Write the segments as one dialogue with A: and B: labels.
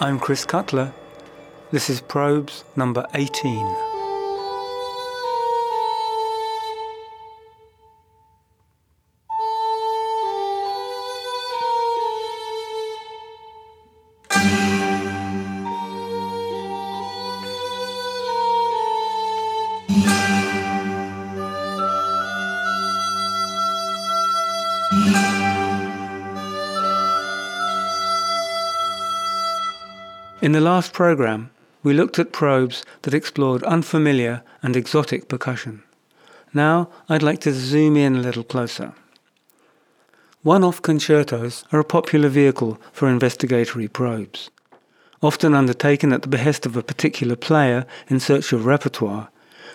A: I'm Chris Cutler. This is Probes number 18. Last program, we looked at probes that explored unfamiliar and exotic percussion. Now I'd like to zoom in a little closer. One-off concertos are a popular vehicle for investigatory probes. Often undertaken at the behest of a particular player in search of repertoire,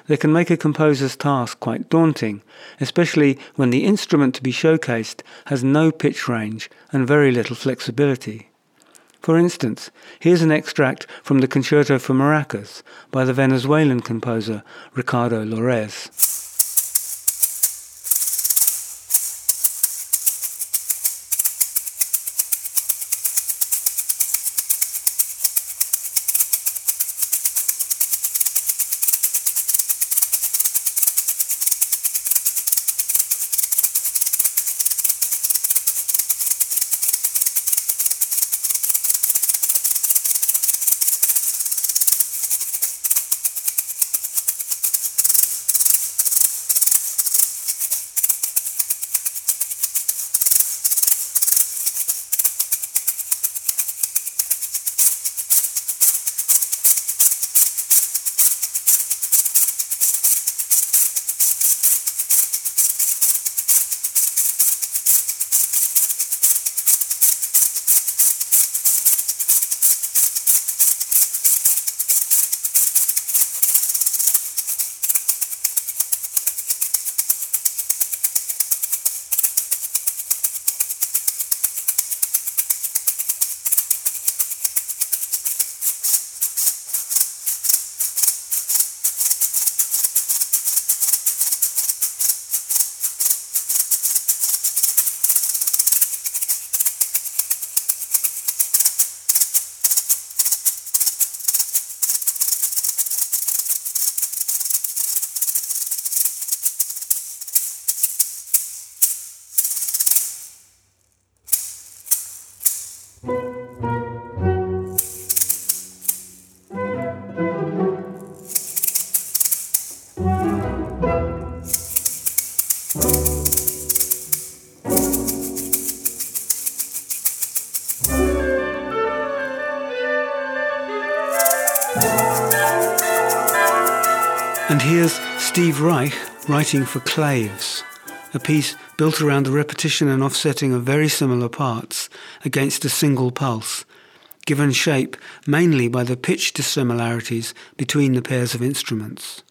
A: they can make a composer's task quite daunting, especially when the instrument to be showcased has no pitch range and very little flexibility. For instance, here's an extract from the Concerto for Maracas by the Venezuelan composer Ricardo Lorenz. Steve Reich writing for Claves, a piece built around the repetition and offsetting of very similar parts against a single pulse, given shape mainly by the pitch dissimilarities between the pairs of instruments.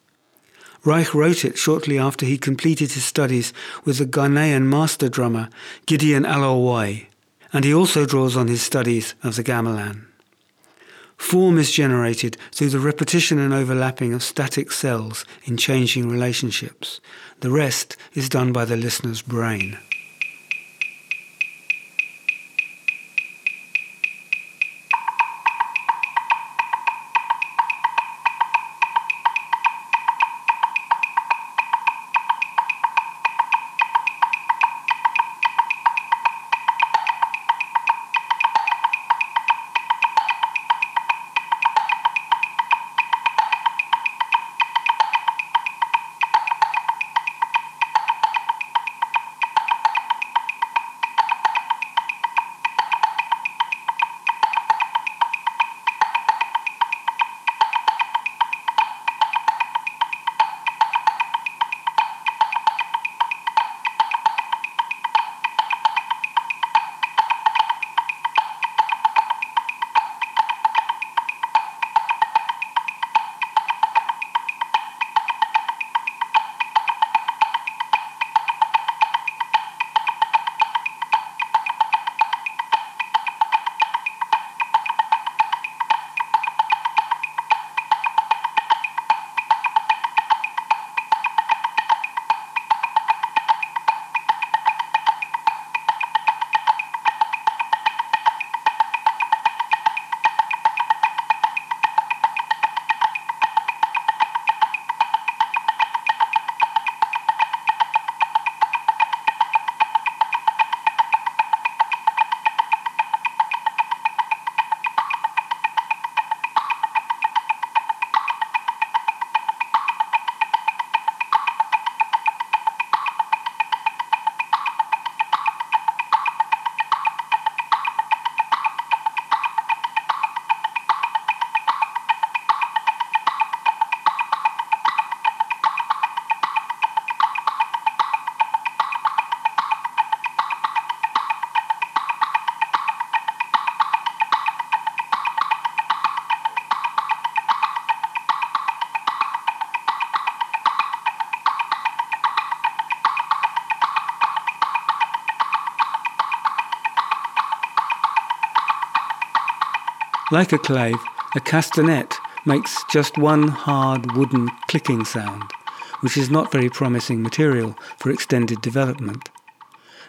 A: Reich wrote it shortly after he completed his studies with the Ghanaian master drummer Gideon Alorwoyie, and he also draws on his studies of the gamelan. Form is generated through the repetition and overlapping of static cells in changing relationships. The rest is done by the listener's brain. Like a clave, a castanet makes just one hard wooden clicking sound, which is not very promising material for extended development.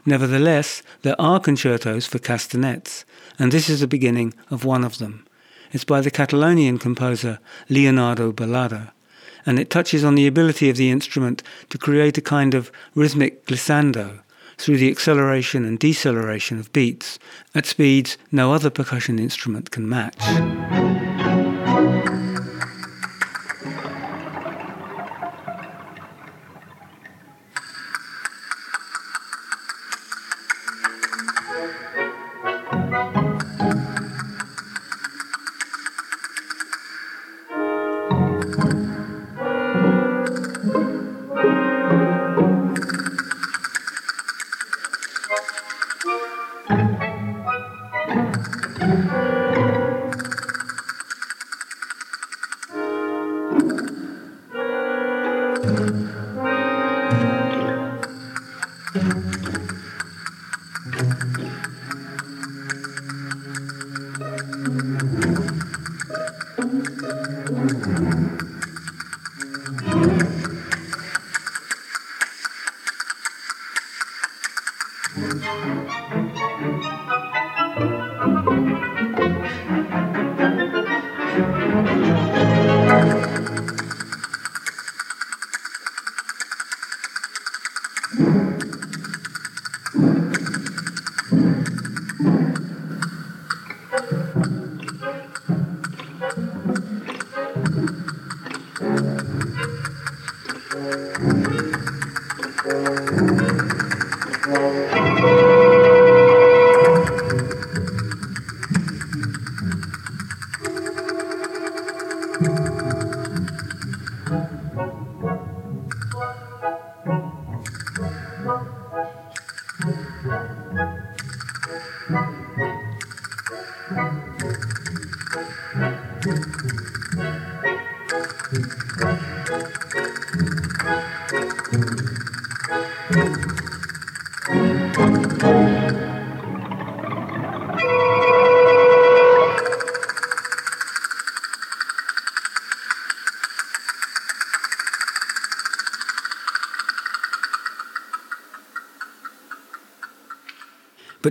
A: Nevertheless, there are concertos for castanets, and this is the beginning of one of them. It's by the Catalonian composer Leonardo Balada, and it touches on the ability of the instrument to create a kind of rhythmic glissando through the acceleration and deceleration of beats at speeds no other percussion instrument can match. you.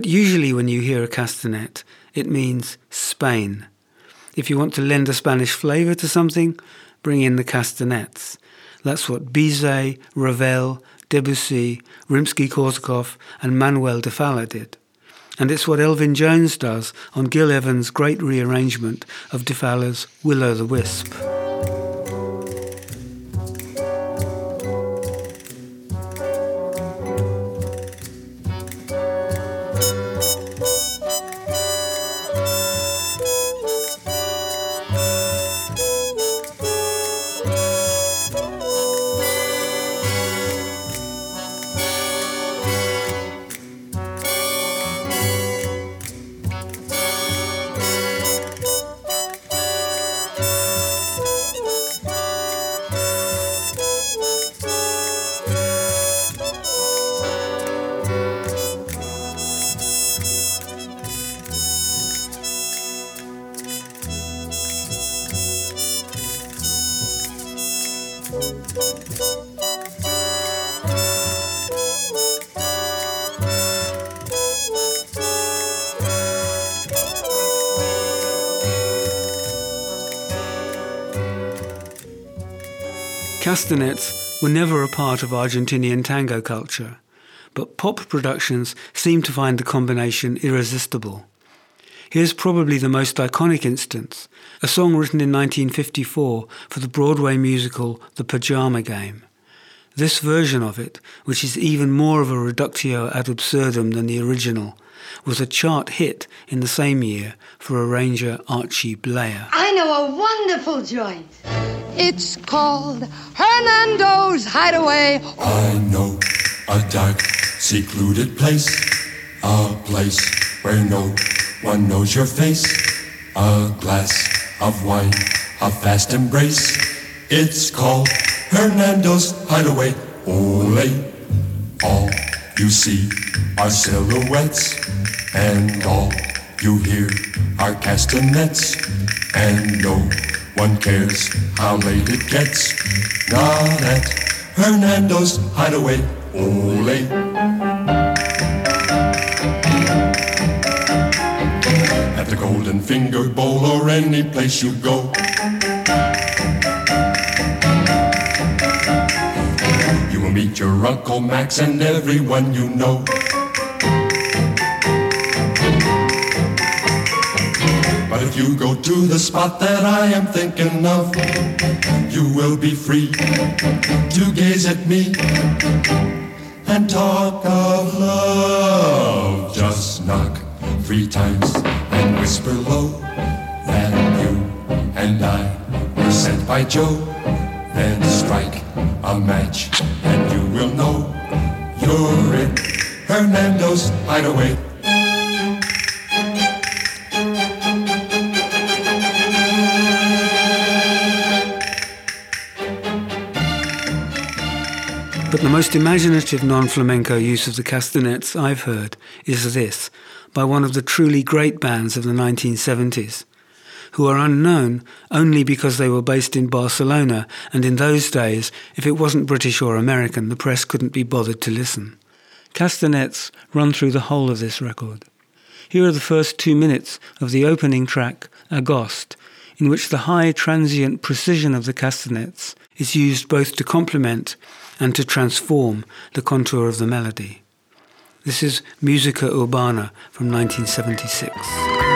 A: But usually, when you hear a castanet, it means Spain. If you want to lend a Spanish flavour to something, bring in the castanets. That's what Bizet, Ravel, Debussy, Rimsky Korsakov, and Manuel de Falla did. And it's what Elvin Jones does on Gil Evans' great rearrangement of de Falla's Will o' the Wisp. Castanets were never a part of Argentinian tango culture, but pop productions seem to find the combination irresistible. Here's probably the most iconic instance, a song written in 1954 for the Broadway musical The Pajama Game. This version of it, which is even more of a reductio ad absurdum than the original, was a chart hit in the same year for arranger Archie Bleyer.
B: I know a wonderful joint.
C: It's called Hernando's Hideaway.
D: I know a dark, secluded place, a place where no one knows your face. A glass of wine, a fast embrace. It's called Hernando's Hideaway. Ole, all you see are silhouettes, and all You hear are castanets, and no one cares how late it gets. Not at Hernando's hideaway. Ole. At the Golden Finger Bowl or any place you go. You will meet your Uncle Max and everyone you know. If you go to the spot that I am thinking of, you will be free to gaze at me and talk of love. Just knock three times and whisper low that you and I were sent by Joe. Then strike a match and you will know you're in Hernando's hideaway.
A: But the most imaginative non flamenco use of the castanets I've heard is this by one of the truly great bands of the 1970s, who are unknown only because they were based in Barcelona, and in those days, if it wasn't British or American, the press couldn't be bothered to listen. Castanets run through the whole of this record. Here are the first two minutes of the opening track, Agost, in which the high transient precision of the castanets is used both to complement and to transform the contour of the melody. This is Musica Urbana from 1976.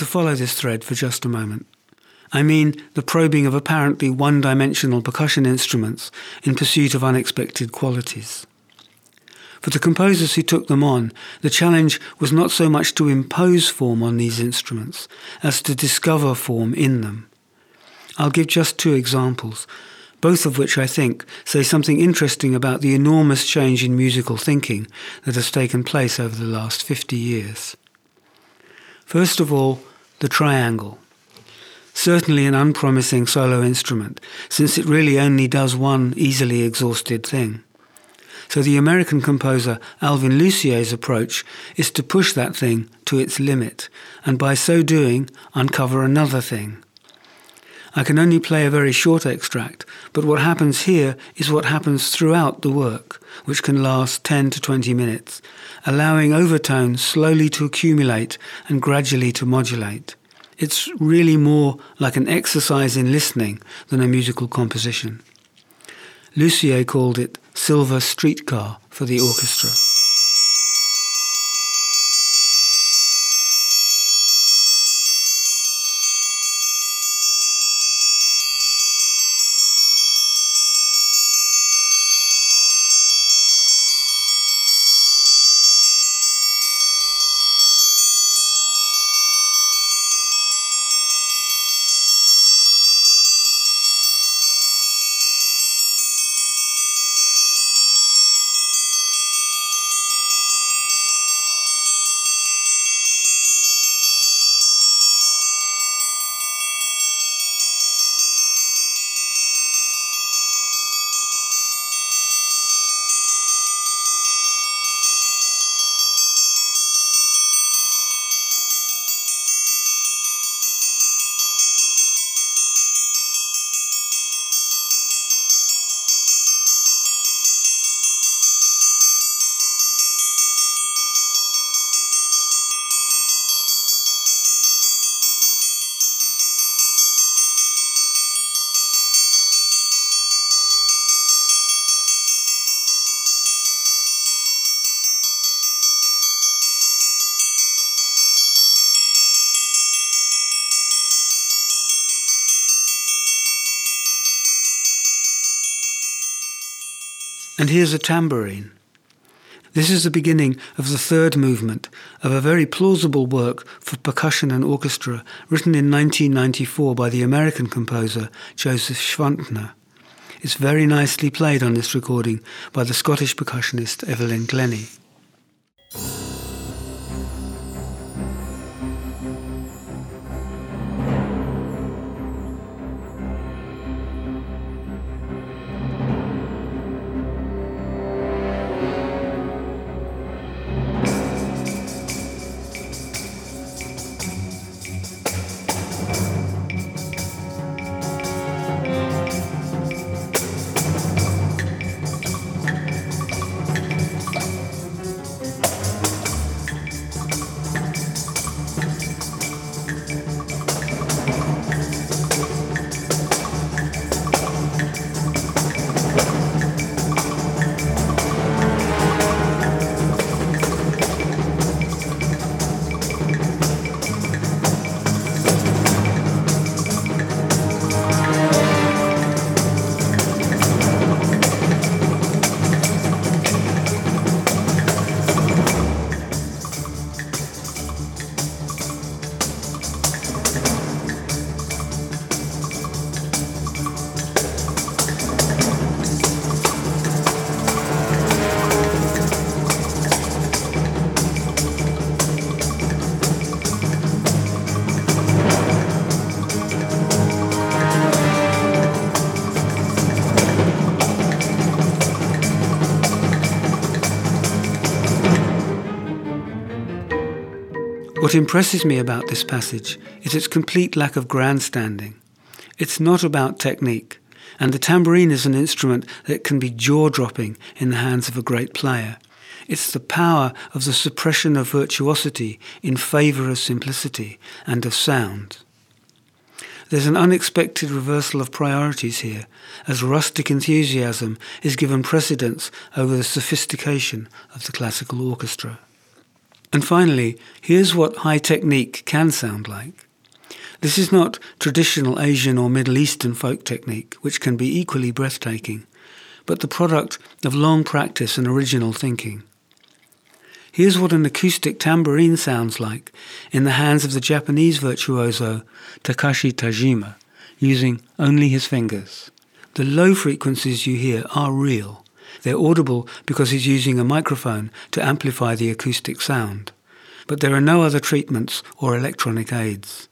A: To follow this thread for just a moment. I mean the probing of apparently one dimensional percussion instruments in pursuit of unexpected qualities. For the composers who took them on, the challenge was not so much to impose form on these instruments as to discover form in them. I'll give just two examples, both of which I think say something interesting about the enormous change in musical thinking that has taken place over the last 50 years. First of all, the triangle. Certainly an unpromising solo instrument, since it really only does one easily exhausted thing. So the American composer Alvin Lucier's approach is to push that thing to its limit, and by so doing, uncover another thing. I can only play a very short extract, but what happens here is what happens throughout the work, which can last 10 to 20 minutes, allowing overtones slowly to accumulate and gradually to modulate. It's really more like an exercise in listening than a musical composition. Lucier called it Silver Streetcar for the orchestra. And here's a tambourine. This is the beginning of the third movement of a very plausible work for percussion and orchestra written in 1994 by the American composer Joseph Schwantner. It's very nicely played on this recording by the Scottish percussionist Evelyn Glennie. What impresses me about this passage is its complete lack of grandstanding. It's not about technique, and the tambourine is an instrument that can be jaw dropping in the hands of a great player. It's the power of the suppression of virtuosity in favour of simplicity and of sound. There's an unexpected reversal of priorities here, as rustic enthusiasm is given precedence over the sophistication of the classical orchestra. And finally, here's what high technique can sound like. This is not traditional Asian or Middle Eastern folk technique, which can be equally breathtaking, but the product of long practice and original thinking. Here's what an acoustic tambourine sounds like in the hands of the Japanese virtuoso Takashi Tajima, using only his fingers. The low frequencies you hear are real. They're audible because he's using a microphone to amplify the acoustic sound. But there are no other treatments or electronic aids.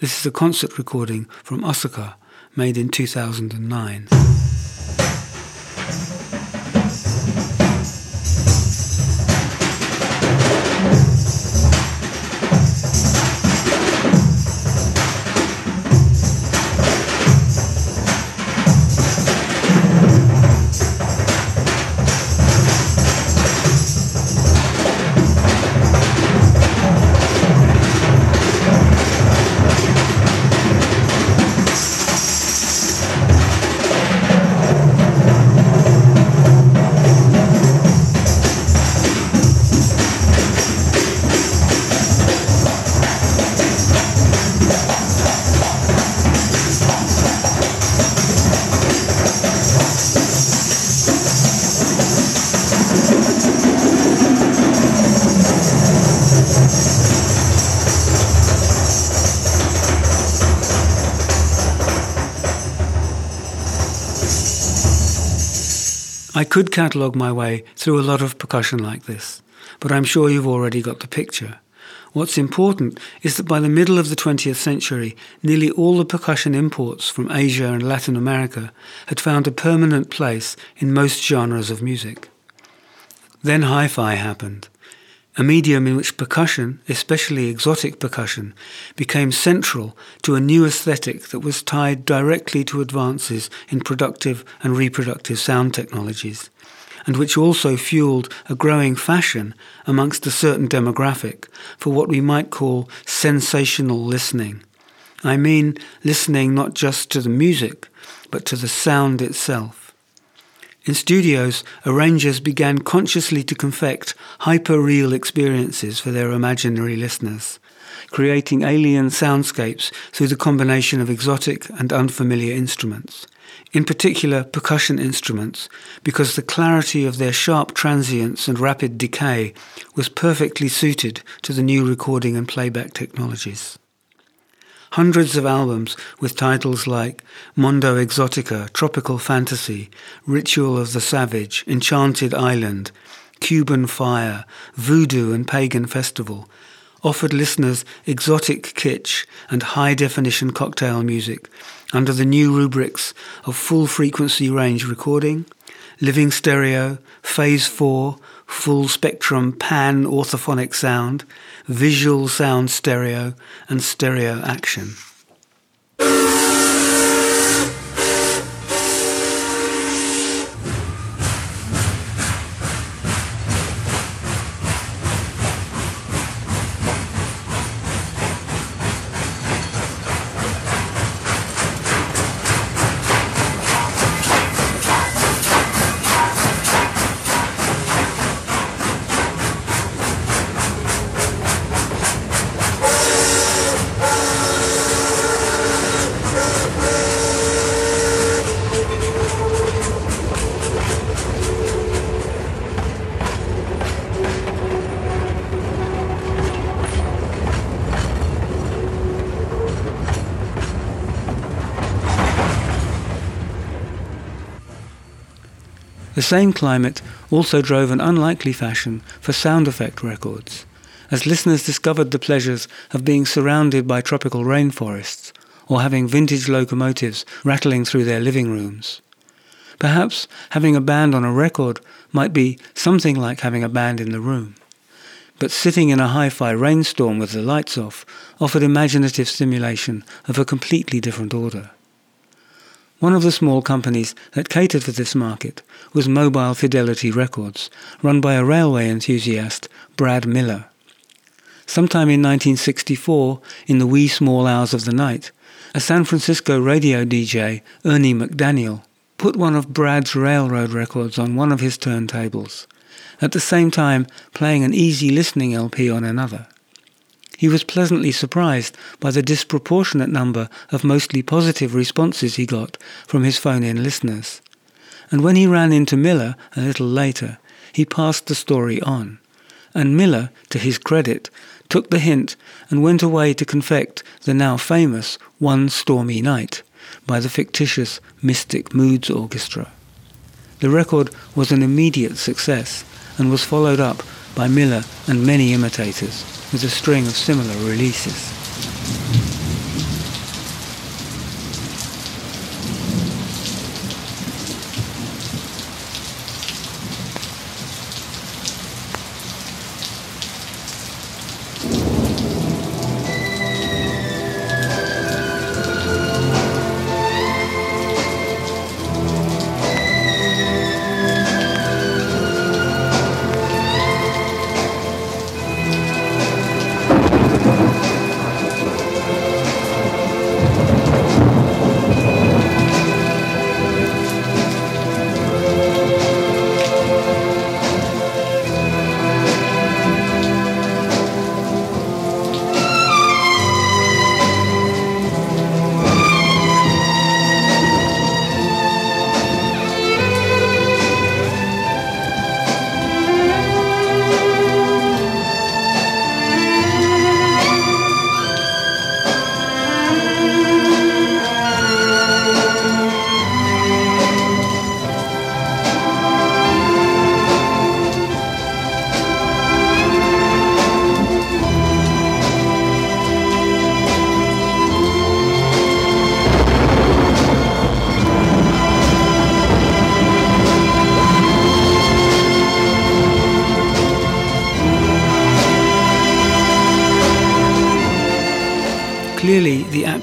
A: This is a concert recording from Osaka, made in 2009. I could catalogue my way through a lot of percussion like this, but I'm sure you've already got the picture. What's important is that by the middle of the 20th century, nearly all the percussion imports from Asia and Latin America had found a permanent place in most genres of music. Then hi fi happened, a medium in which percussion, especially exotic percussion, became central to a new aesthetic that was tied directly to advances in productive and reproductive sound technologies and which also fueled a growing fashion amongst a certain demographic for what we might call sensational listening. I mean listening not just to the music, but to the sound itself. In studios, arrangers began consciously to confect hyper-real experiences for their imaginary listeners, creating alien soundscapes through the combination of exotic and unfamiliar instruments in particular percussion instruments, because the clarity of their sharp transients and rapid decay was perfectly suited to the new recording and playback technologies. Hundreds of albums with titles like Mondo Exotica, Tropical Fantasy, Ritual of the Savage, Enchanted Island, Cuban Fire, Voodoo and Pagan Festival offered listeners exotic kitsch and high definition cocktail music under the new rubrics of full frequency range recording, living stereo, phase 4, full spectrum pan orthophonic sound, visual sound stereo, and stereo action. Same climate also drove an unlikely fashion for sound effect records, as listeners discovered the pleasures of being surrounded by tropical rainforests or having vintage locomotives rattling through their living rooms. Perhaps having a band on a record might be something like having a band in the room. But sitting in a hi-fi rainstorm with the lights off offered imaginative stimulation of a completely different order. One of the small companies that catered for this market was Mobile Fidelity Records, run by a railway enthusiast, Brad Miller. Sometime in 1964, in the wee small hours of the night, a San Francisco radio DJ, Ernie McDaniel, put one of Brad's railroad records on one of his turntables, at the same time playing an easy listening LP on another he was pleasantly surprised by the disproportionate number of mostly positive responses he got from his phone-in listeners. And when he ran into Miller a little later, he passed the story on. And Miller, to his credit, took the hint and went away to confect the now famous One Stormy Night by the fictitious Mystic Moods Orchestra. The record was an immediate success and was followed up by Miller and many imitators with a string of similar releases.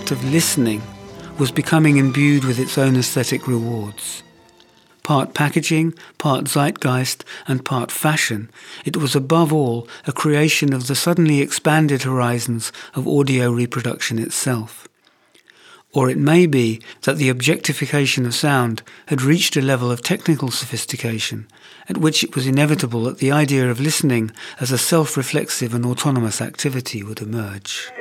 A: Act of listening was becoming imbued with its own aesthetic rewards. Part packaging, part zeitgeist, and part fashion, it was above all a creation of the suddenly expanded horizons of audio reproduction itself. Or it may be that the objectification of sound had reached a level of technical sophistication at which it was inevitable that the idea of listening as a self-reflexive and autonomous activity would emerge.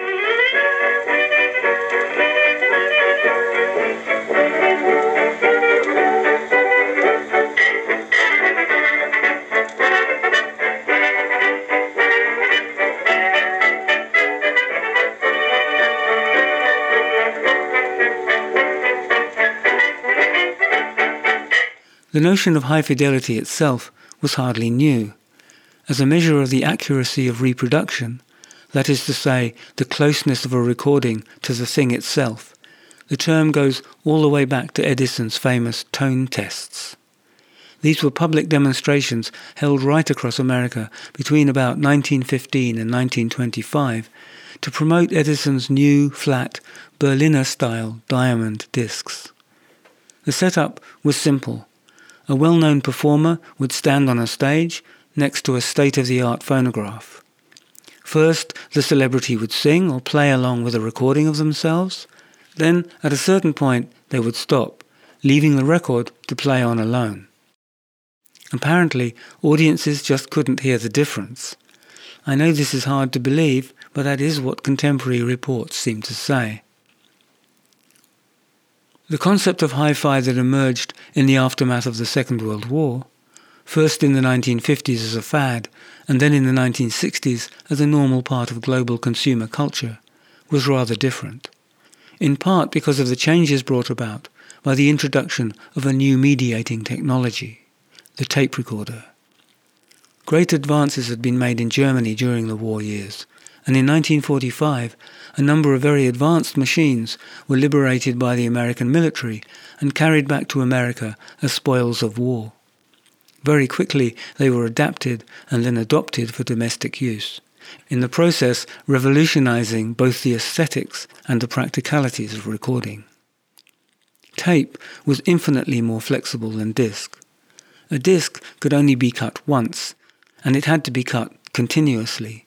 A: The notion of high fidelity itself was hardly new. As a measure of the accuracy of reproduction, that is to say, the closeness of a recording to the thing itself, the term goes all the way back to Edison's famous tone tests. These were public demonstrations held right across America between about 1915 and 1925 to promote Edison's new, flat, Berliner style diamond discs. The setup was simple a well-known performer would stand on a stage next to a state-of-the-art phonograph. First, the celebrity would sing or play along with a recording of themselves. Then, at a certain point, they would stop, leaving the record to play on alone. Apparently, audiences just couldn't hear the difference. I know this is hard to believe, but that is what contemporary reports seem to say. The concept of hi-fi that emerged in the aftermath of the Second World War, first in the 1950s as a fad and then in the 1960s as a normal part of global consumer culture, was rather different, in part because of the changes brought about by the introduction of a new mediating technology, the tape recorder. Great advances had been made in Germany during the war years, and in 1945 a number of very advanced machines were liberated by the American military and carried back to America as spoils of war. Very quickly they were adapted and then adopted for domestic use, in the process revolutionizing both the aesthetics and the practicalities of recording. Tape was infinitely more flexible than disc. A disc could only be cut once, and it had to be cut continuously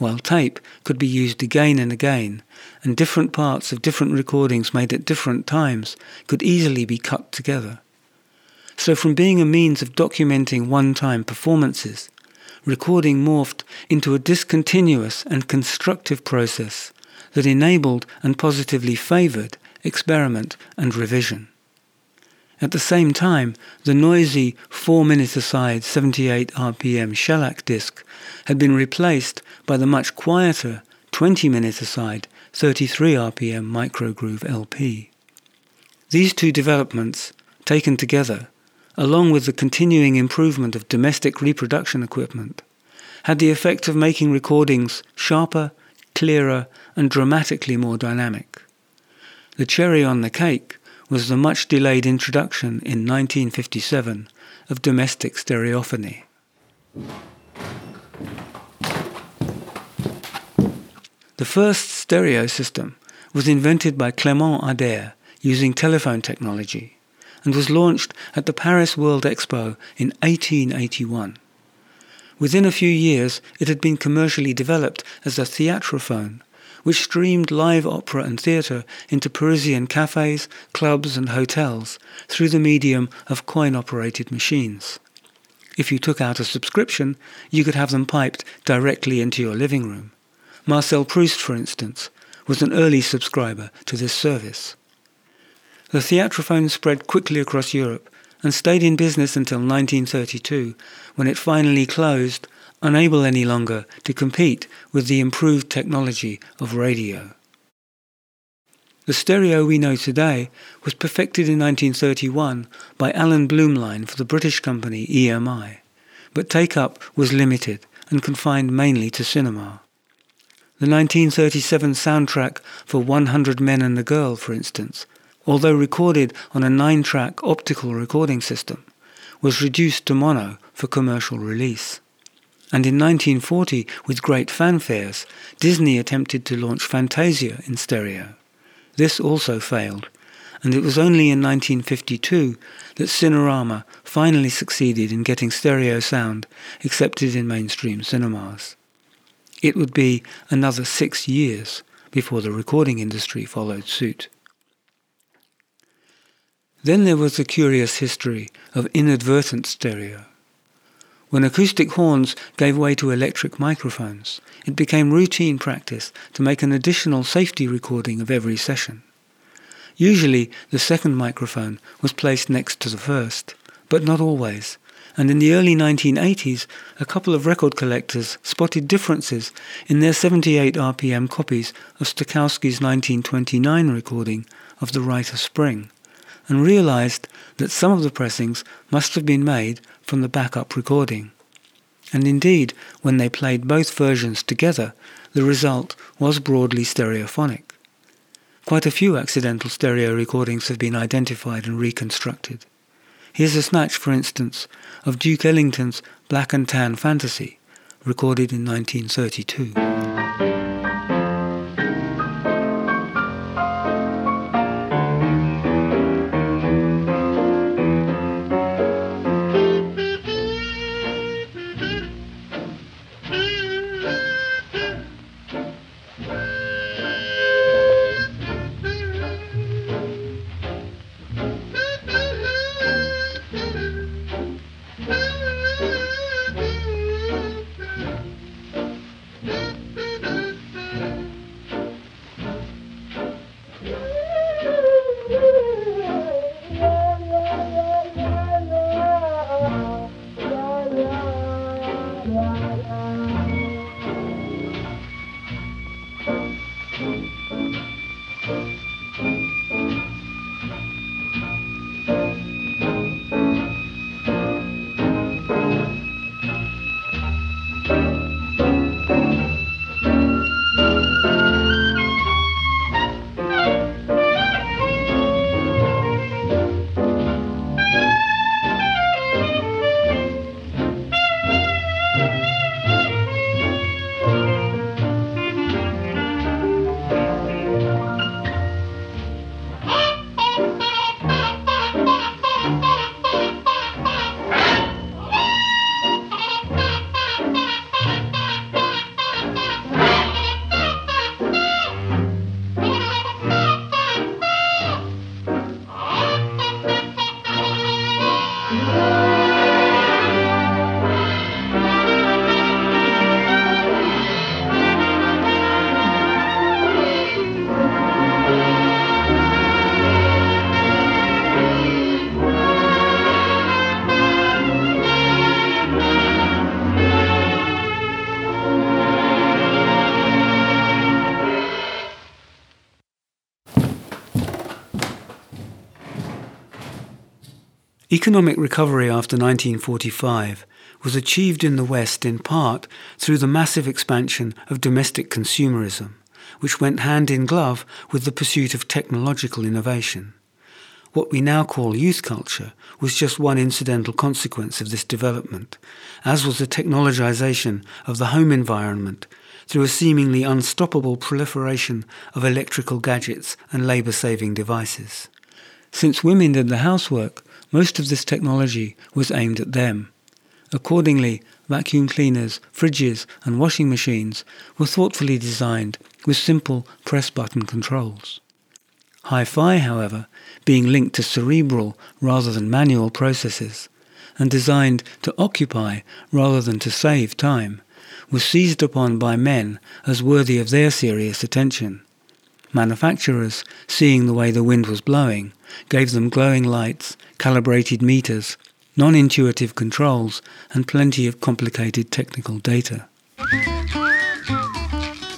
A: while tape could be used again and again, and different parts of different recordings made at different times could easily be cut together. So from being a means of documenting one-time performances, recording morphed into a discontinuous and constructive process that enabled and positively favoured experiment and revision. At the same time, the noisy 4-minute aside 78 RPM shellac disc had been replaced by the much quieter 20-minute aside 33 RPM microgroove LP. These two developments, taken together, along with the continuing improvement of domestic reproduction equipment, had the effect of making recordings sharper, clearer, and dramatically more dynamic. The cherry on the cake was the much delayed introduction in 1957 of domestic stereophony. The first stereo system was invented by Clément Ader using telephone technology and was launched at the Paris World Expo in 1881. Within a few years, it had been commercially developed as a theatrophone which streamed live opera and theatre into Parisian cafes, clubs, and hotels through the medium of coin operated machines. If you took out a subscription, you could have them piped directly into your living room. Marcel Proust, for instance, was an early subscriber to this service. The theatrophone spread quickly across Europe and stayed in business until 1932, when it finally closed unable any longer to compete with the improved technology of radio. The stereo we know today was perfected in 1931 by Alan Blumlein for the British company EMI, but take-up was limited and confined mainly to cinema. The 1937 soundtrack for 100 Men and a Girl, for instance, although recorded on a nine-track optical recording system, was reduced to mono for commercial release. And in 1940, with great fanfares, Disney attempted to launch Fantasia in stereo. This also failed, and it was only in 1952 that Cinerama finally succeeded in getting stereo sound accepted in mainstream cinemas. It would be another six years before the recording industry followed suit. Then there was the curious history of inadvertent stereo. When acoustic horns gave way to electric microphones, it became routine practice to make an additional safety recording of every session. Usually, the second microphone was placed next to the first, but not always, and in the early 1980s, a couple of record collectors spotted differences in their 78 RPM copies of Stokowski's 1929 recording of The Rite of Spring and realized that some of the pressings must have been made from the backup recording. And indeed, when they played both versions together, the result was broadly stereophonic. Quite a few accidental stereo recordings have been identified and reconstructed. Here's a snatch, for instance, of Duke Ellington's Black and Tan Fantasy, recorded in 1932. Economic recovery after 1945 was achieved in the West in part through the massive expansion of domestic consumerism, which went hand in glove with the pursuit of technological innovation. What we now call youth culture was just one incidental consequence of this development, as was the technologization of the home environment through a seemingly unstoppable proliferation of electrical gadgets and labor saving devices. Since women did the housework, most of this technology was aimed at them. Accordingly, vacuum cleaners, fridges, and washing machines were thoughtfully designed with simple press button controls. Hi fi, however, being linked to cerebral rather than manual processes, and designed to occupy rather than to save time, was seized upon by men as worthy of their serious attention. Manufacturers, seeing the way the wind was blowing, gave them glowing lights, calibrated meters, non-intuitive controls, and plenty of complicated technical data.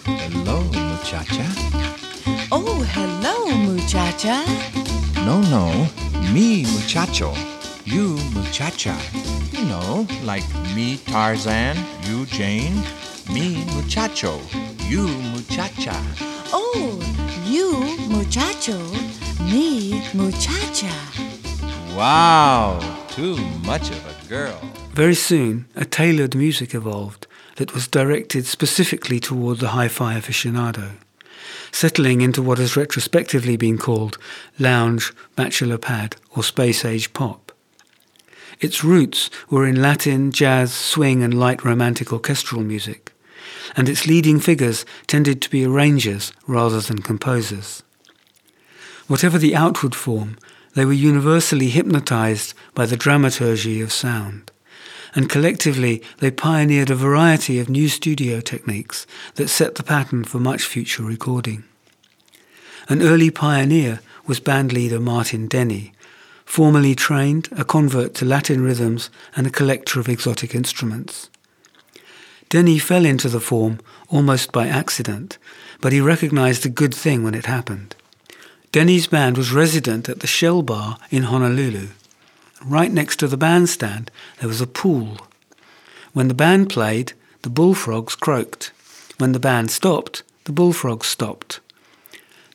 E: Hello, muchacha.
F: Oh, hello, muchacha.
E: No, no, me, muchacho. You, muchacha. You know, like me, Tarzan, you, Jane. Me, muchacho. You, muchacha.
F: Oh, you, muchacho. Me, muchacha.
E: Wow, too much of a girl.
A: Very soon, a tailored music evolved that was directed specifically toward the hi-fi aficionado, settling into what has retrospectively been called lounge, bachelor pad, or space age pop. Its roots were in Latin, jazz, swing, and light romantic orchestral music, and its leading figures tended to be arrangers rather than composers. Whatever the outward form, they were universally hypnotized by the dramaturgy of sound and collectively they pioneered a variety of new studio techniques that set the pattern for much future recording. An early pioneer was bandleader Martin Denny, formerly trained, a convert to Latin rhythms and a collector of exotic instruments. Denny fell into the form almost by accident, but he recognized a good thing when it happened. Denny's band was resident at the Shell Bar in Honolulu. Right next to the bandstand, there was a pool. When the band played, the bullfrogs croaked. When the band stopped, the bullfrogs stopped.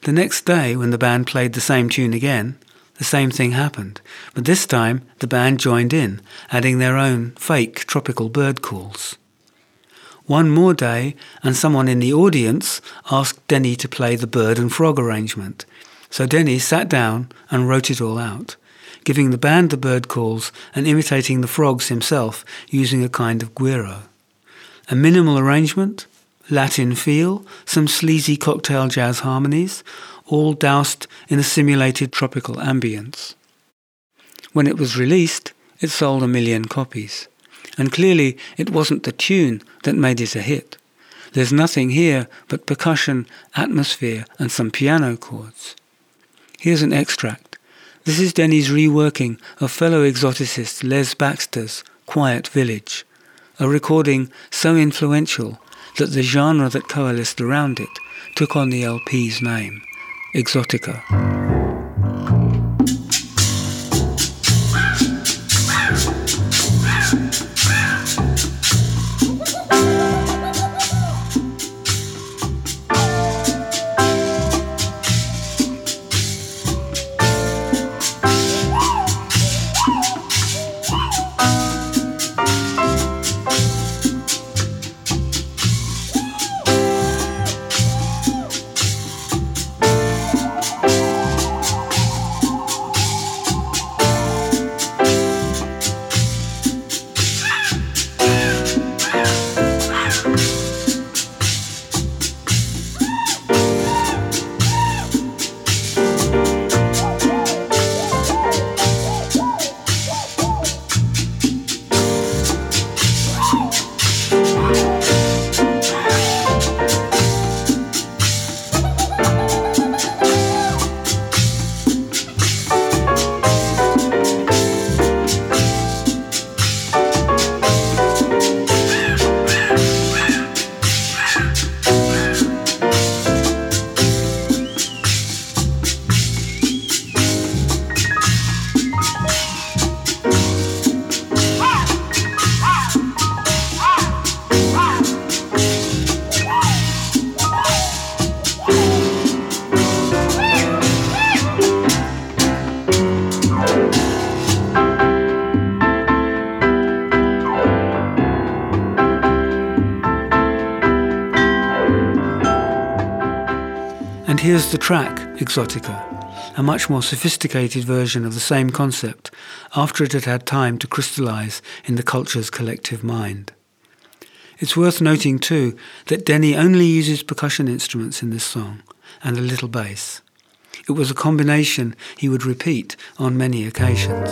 A: The next day, when the band played the same tune again, the same thing happened, but this time the band joined in, adding their own fake tropical bird calls. One more day, and someone in the audience asked Denny to play the bird and frog arrangement. So Denny sat down and wrote it all out giving the band the bird calls and imitating the frogs himself using a kind of guiro. A minimal arrangement, Latin feel, some sleazy cocktail jazz harmonies, all doused in a simulated tropical ambience. When it was released, it sold a million copies. And clearly it wasn't the tune that made it a hit. There's nothing here but percussion, atmosphere, and some piano chords. Here's an extract this is Denny's reworking of fellow exoticist Les Baxter's Quiet Village, a recording so influential that the genre that coalesced around it took on the LP's name, Exotica. Here's the track, Exotica, a much more sophisticated version of the same concept after it had had time to crystallize in the culture's collective mind. It's worth noting too that Denny only uses percussion instruments in this song and a little bass. It was a combination he would repeat on many occasions.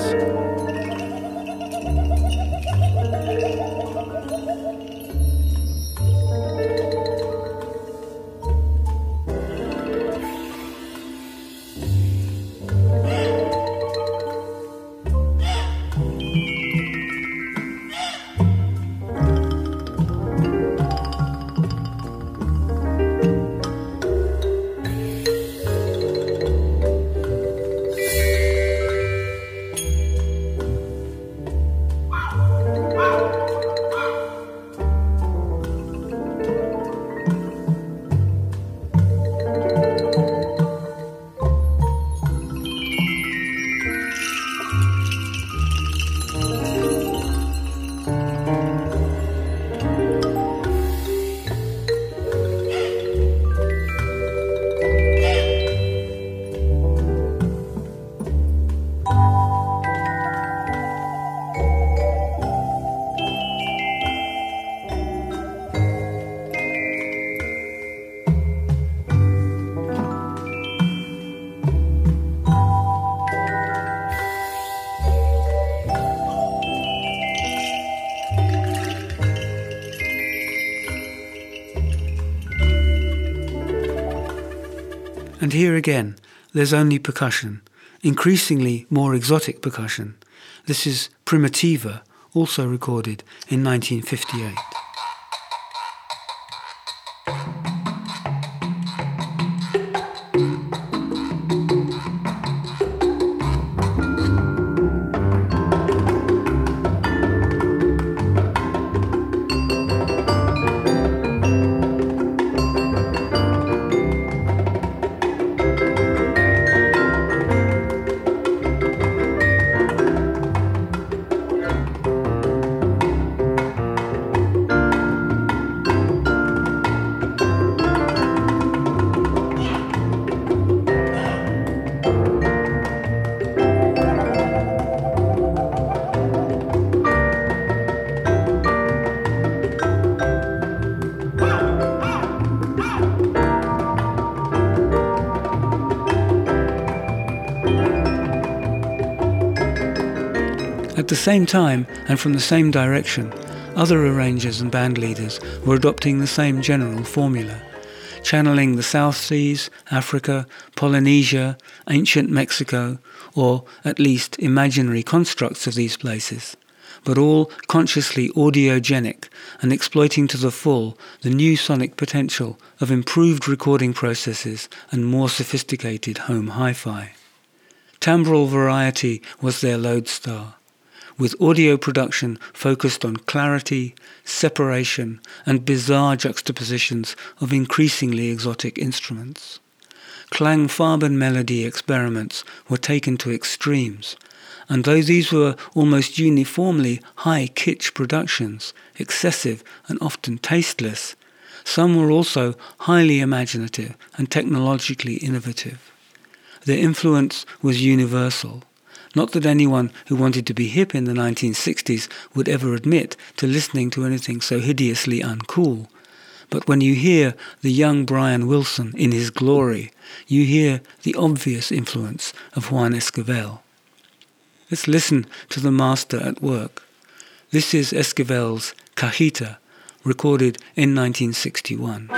A: Here again, there's only percussion, increasingly more exotic percussion. This is Primitiva, also recorded in 1958. The same time, and from the same direction, other arrangers and band leaders were adopting the same general formula, channeling the South Seas, Africa, Polynesia, ancient Mexico, or at least imaginary constructs of these places, but all consciously audiogenic and exploiting to the full the new sonic potential of improved recording processes and more sophisticated home hi-fi. Timbral variety was their lodestar with audio production focused on clarity, separation, and bizarre juxtapositions of increasingly exotic instruments. Klangfarben melody experiments were taken to extremes, and though these were almost uniformly high kitsch productions, excessive and often tasteless, some were also highly imaginative and technologically innovative. Their influence was universal not that anyone who wanted to be hip in the 1960s would ever admit to listening to anything so hideously uncool. But when you hear the young Brian Wilson in his glory, you hear the obvious influence of Juan Esquivel. Let's listen to the master at work. This is Esquivel's Cachita, recorded in 1961.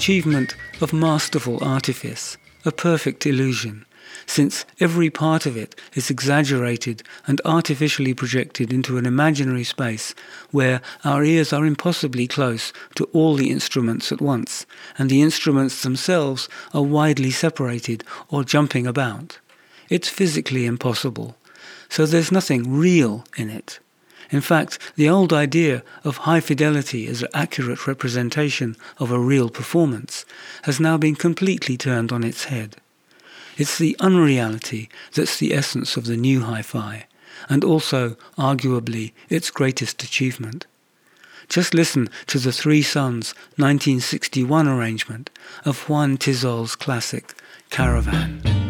A: Achievement of masterful artifice, a perfect illusion, since every part of it is exaggerated and artificially projected into an imaginary space where our ears are impossibly close to all the instruments at once, and the instruments themselves are widely separated or jumping about. It's physically impossible, so there's nothing real in it. In fact, the old idea of high fidelity as an accurate representation of a real performance has now been completely turned on its head. It's the unreality that's the essence of the new hi-fi, and also, arguably, its greatest achievement. Just listen to the Three Suns 1961 arrangement of Juan Tizol's classic, Caravan.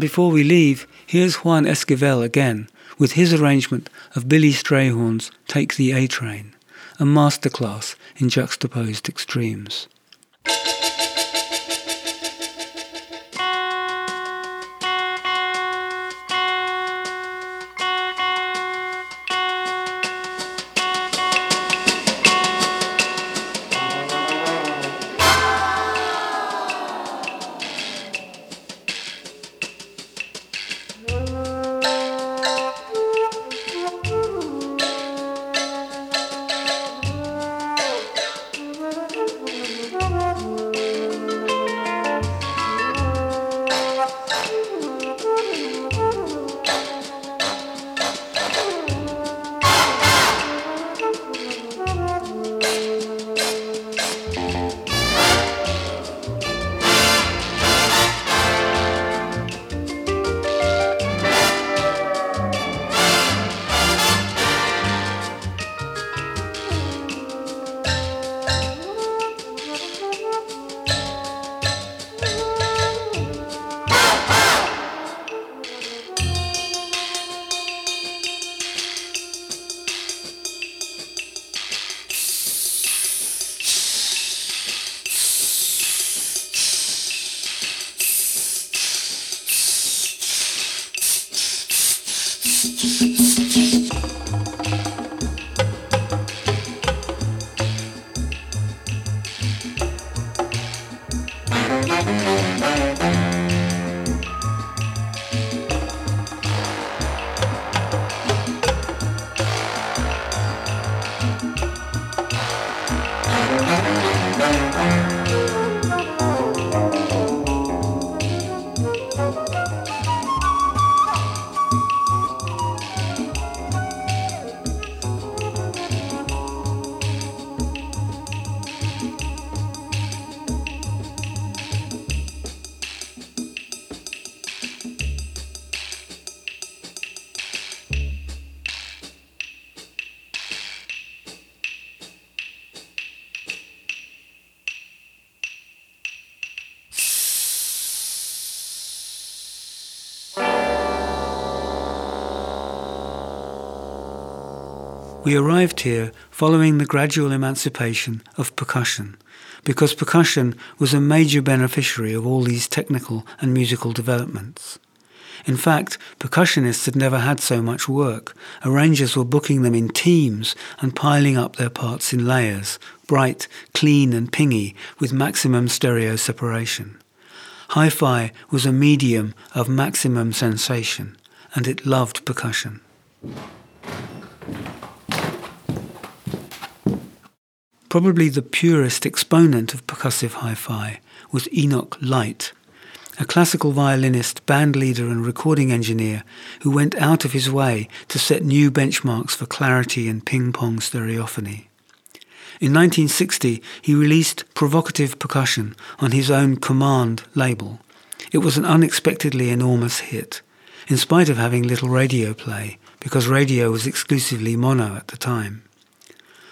A: And before we leave, here's Juan Esquivel again with his arrangement of Billy Strayhorn's Take the A Train, a masterclass in juxtaposed extremes. We arrived here following the gradual emancipation of percussion, because percussion was a major beneficiary of all these technical and musical developments. In fact, percussionists had never had so much work. Arrangers were booking them in teams and piling up their parts in layers, bright, clean and pingy, with maximum stereo separation. Hi-fi was a medium of maximum sensation, and it loved percussion. Probably the purest exponent of percussive hi-fi was Enoch Light, a classical violinist, bandleader and recording engineer who went out of his way to set new benchmarks for clarity and ping-pong stereophony. In 1960, he released Provocative Percussion on his own Command label. It was an unexpectedly enormous hit, in spite of having little radio play, because radio was exclusively mono at the time.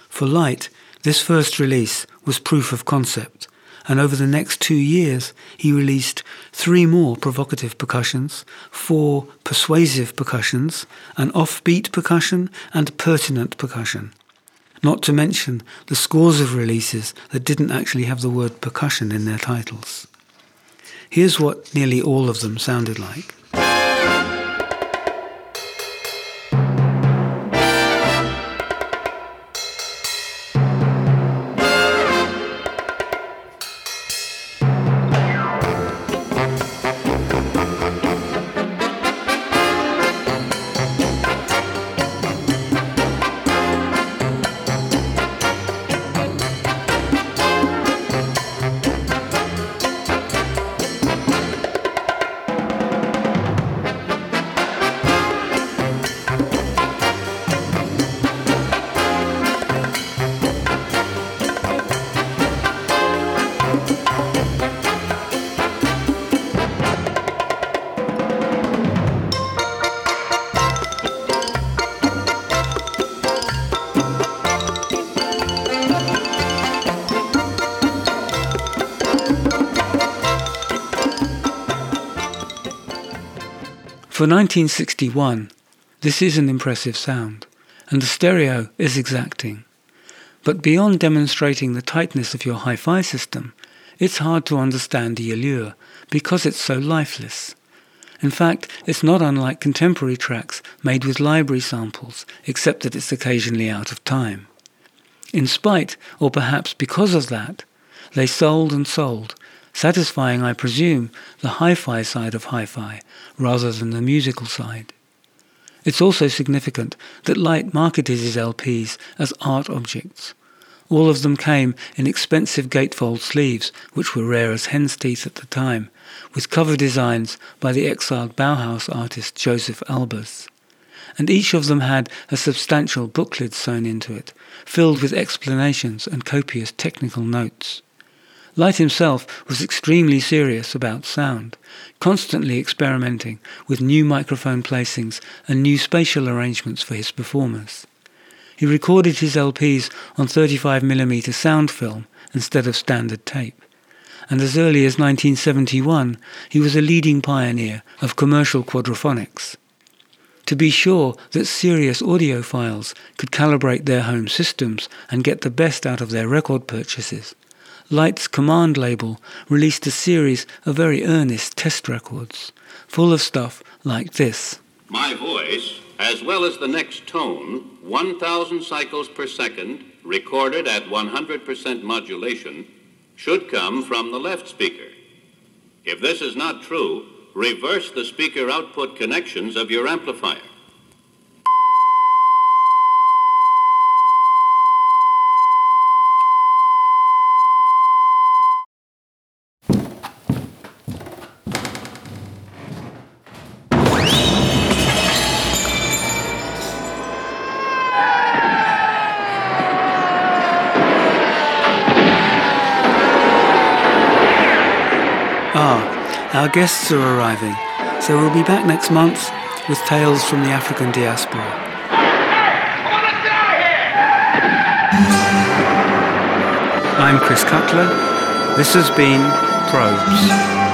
A: For Light, this first release was proof of concept, and over the next two years he released three more provocative percussions, four persuasive percussions, an offbeat percussion, and pertinent percussion. Not to mention the scores of releases that didn't actually have the word percussion in their titles. Here's what nearly all of them sounded like. For 1961, this is an impressive sound, and the stereo is exacting. But beyond demonstrating the tightness of your hi-fi system, it's hard to understand the allure because it's so lifeless. In fact, it's not unlike contemporary tracks made with library samples, except that it's occasionally out of time. In spite, or perhaps because of that, they sold and sold, satisfying, I presume, the hi-fi side of hi-fi rather than the musical side. It's also significant that Light marketed his LPs as art objects. All of them came in expensive gatefold sleeves, which were rare as hen's teeth at the time, with cover designs by the exiled Bauhaus artist Josef Albers. And each of them had a substantial booklet sewn into it, filled with explanations and copious technical notes. Light himself was extremely serious about sound, constantly experimenting with new microphone placings and new spatial arrangements for his performers. He recorded his LPs on 35mm sound film instead of standard tape. And as early as 1971, he was a leading pioneer of commercial quadraphonics. To be sure that serious audiophiles could calibrate their home systems and get the best out of their record purchases, Light's Command label released a series of very earnest test records, full of stuff like this.
G: My voice as well as the next tone, 1,000 cycles per second, recorded at 100% modulation, should come from the left speaker. If this is not true, reverse the speaker output connections of your amplifier.
A: Guests are arriving, so we'll be back next month with tales from the African diaspora. I'm Chris Cutler. This has been Probes.